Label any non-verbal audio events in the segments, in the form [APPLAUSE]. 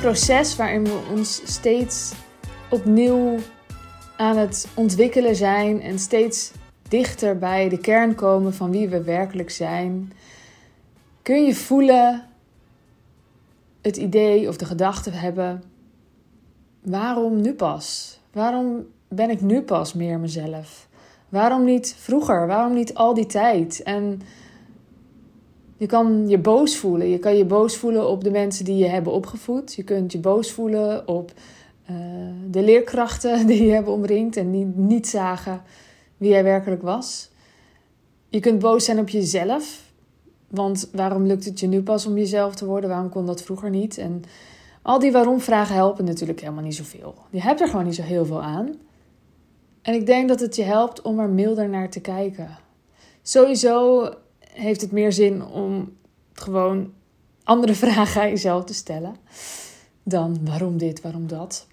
proces waarin we ons steeds opnieuw aan het ontwikkelen zijn en steeds dichter bij de kern komen van wie we werkelijk zijn, kun je voelen het idee of de gedachte hebben: waarom nu pas? Waarom ben ik nu pas meer mezelf? Waarom niet vroeger? Waarom niet al die tijd? En je kan je boos voelen. Je kan je boos voelen op de mensen die je hebben opgevoed. Je kunt je boos voelen op uh, de leerkrachten [LAUGHS] die je hebben omringd en niet, niet zagen wie jij werkelijk was. Je kunt boos zijn op jezelf. Want waarom lukt het je nu pas om jezelf te worden? Waarom kon dat vroeger niet? En al die waarom-vragen helpen natuurlijk helemaal niet zoveel. Je hebt er gewoon niet zo heel veel aan. En ik denk dat het je helpt om er milder naar te kijken. Sowieso heeft het meer zin om gewoon andere [LAUGHS] vragen aan jezelf te stellen dan waarom dit, waarom dat.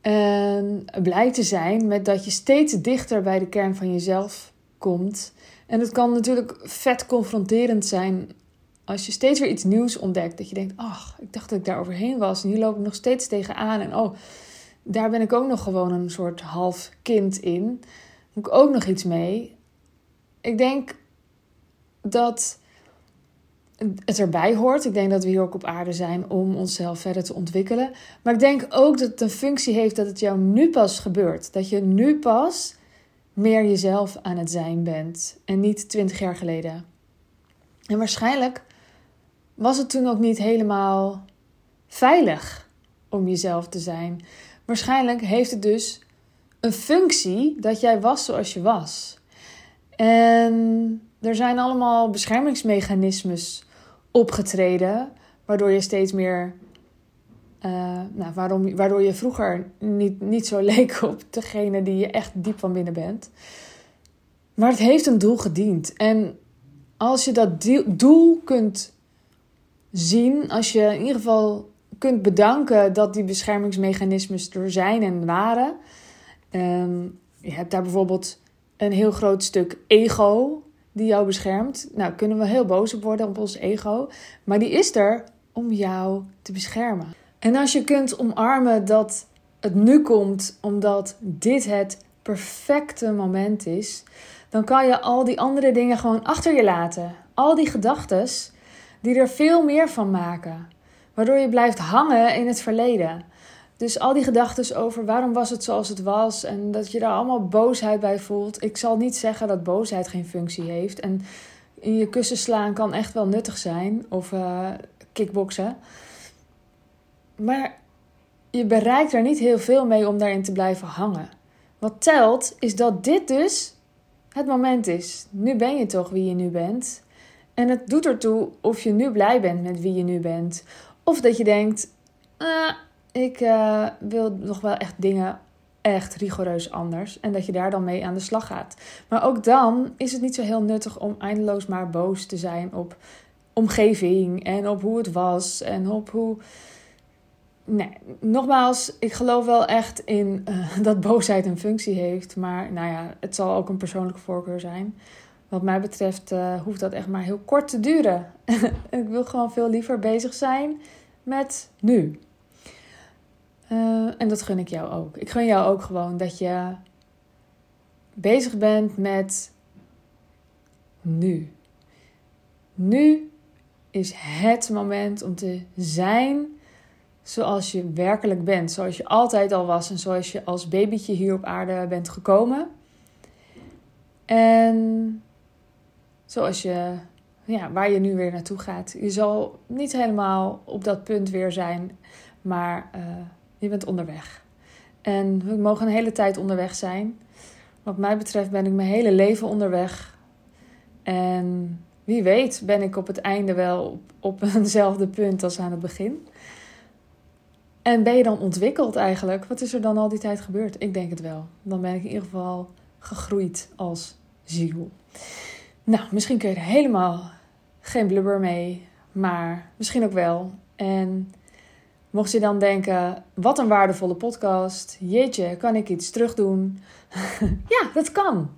En blij te zijn met dat je steeds dichter bij de kern van jezelf komt. En het kan natuurlijk vet confronterend zijn als je steeds weer iets nieuws ontdekt. Dat je denkt, ach, ik dacht dat ik daar overheen was. En hier loop ik nog steeds tegenaan. En oh, daar ben ik ook nog gewoon een soort half kind in. Moet ik ook nog iets mee. Ik denk dat het erbij hoort. Ik denk dat we hier ook op aarde zijn om onszelf verder te ontwikkelen. Maar ik denk ook dat het een functie heeft dat het jou nu pas gebeurt. Dat je nu pas meer jezelf aan het zijn bent en niet twintig jaar geleden. En waarschijnlijk was het toen ook niet helemaal veilig om jezelf te zijn. Waarschijnlijk heeft het dus een functie dat jij was zoals je was. En er zijn allemaal beschermingsmechanismes opgetreden, waardoor je steeds meer. Uh, nou, waarom, waardoor je vroeger niet, niet zo [LAUGHS] leek op degene die je echt diep van binnen bent. Maar het heeft een doel gediend. En als je dat doel kunt zien, als je in ieder geval kunt bedanken dat die beschermingsmechanismes er zijn en waren. Um, je hebt daar bijvoorbeeld een heel groot stuk ego die jou beschermt. Nou, kunnen we heel boos op worden op ons ego. Maar die is er om jou te beschermen. En als je kunt omarmen dat het nu komt omdat dit het perfecte moment is, dan kan je al die andere dingen gewoon achter je laten. Al die gedachten die er veel meer van maken, waardoor je blijft hangen in het verleden. Dus al die gedachten over waarom was het zoals het was en dat je daar allemaal boosheid bij voelt. Ik zal niet zeggen dat boosheid geen functie heeft. En in je kussen slaan kan echt wel nuttig zijn of uh, kickboksen. Maar je bereikt er niet heel veel mee om daarin te blijven hangen. Wat telt is dat dit dus het moment is. Nu ben je toch wie je nu bent. En het doet ertoe of je nu blij bent met wie je nu bent. Of dat je denkt, uh, ik uh, wil nog wel echt dingen echt rigoureus anders. En dat je daar dan mee aan de slag gaat. Maar ook dan is het niet zo heel nuttig om eindeloos maar boos te zijn op omgeving en op hoe het was en op hoe. Nee, nogmaals, ik geloof wel echt in uh, dat boosheid een functie heeft. Maar nou ja, het zal ook een persoonlijke voorkeur zijn. Wat mij betreft uh, hoeft dat echt maar heel kort te duren. [LAUGHS] ik wil gewoon veel liever bezig zijn met nu. Uh, en dat gun ik jou ook. Ik gun jou ook gewoon dat je bezig bent met nu. Nu is het moment om te zijn zoals je werkelijk bent. Zoals je altijd al was en zoals je als babytje hier op aarde bent gekomen. En zoals je, ja, waar je nu weer naartoe gaat. Je zal niet helemaal op dat punt weer zijn, maar uh, je bent onderweg. En we mogen een hele tijd onderweg zijn. Wat mij betreft ben ik mijn hele leven onderweg. En wie weet ben ik op het einde wel op, op [LAUGHS] eenzelfde punt als aan het begin. En ben je dan ontwikkeld eigenlijk? Wat is er dan al die tijd gebeurd? Ik denk het wel. Dan ben ik in ieder geval gegroeid als ziel. Nou, misschien kun je er helemaal geen blubber mee, maar misschien ook wel. En Mocht je dan denken, wat een waardevolle podcast. Jeetje, kan ik iets terugdoen? [LAUGHS] ja, dat kan.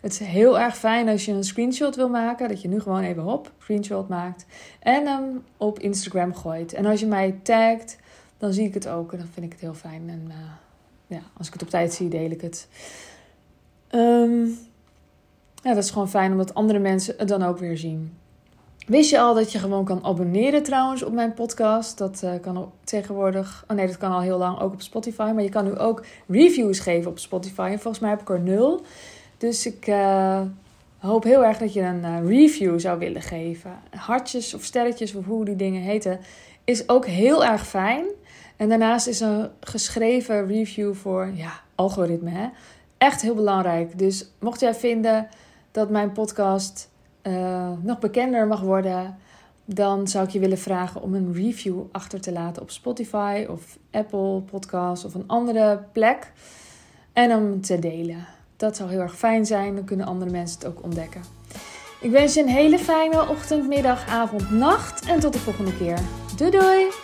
Het is heel erg fijn als je een screenshot wil maken, dat je nu gewoon even hop, screenshot maakt en hem op Instagram gooit. En als je mij tagt, dan zie ik het ook en dan vind ik het heel fijn. En uh, ja, als ik het op tijd zie, deel ik het. Um, ja, dat is gewoon fijn omdat andere mensen het dan ook weer zien. Wist je al dat je gewoon kan abonneren trouwens op mijn podcast? Dat uh, kan tegenwoordig. Oh nee, dat kan al heel lang ook op Spotify. Maar je kan nu ook reviews geven op Spotify. En volgens mij heb ik er nul. Dus ik uh, hoop heel erg dat je een uh, review zou willen geven. Hartjes of sterretjes of hoe die dingen heten. Is ook heel erg fijn. En daarnaast is een geschreven review voor ja, algoritme. Hè? Echt heel belangrijk. Dus mocht jij vinden dat mijn podcast uh, nog bekender mag worden, dan zou ik je willen vragen om een review achter te laten op Spotify of Apple Podcasts of een andere plek. En om te delen. Dat zou heel erg fijn zijn, dan kunnen andere mensen het ook ontdekken. Ik wens je een hele fijne ochtend, middag, avond, nacht en tot de volgende keer. Doei doei!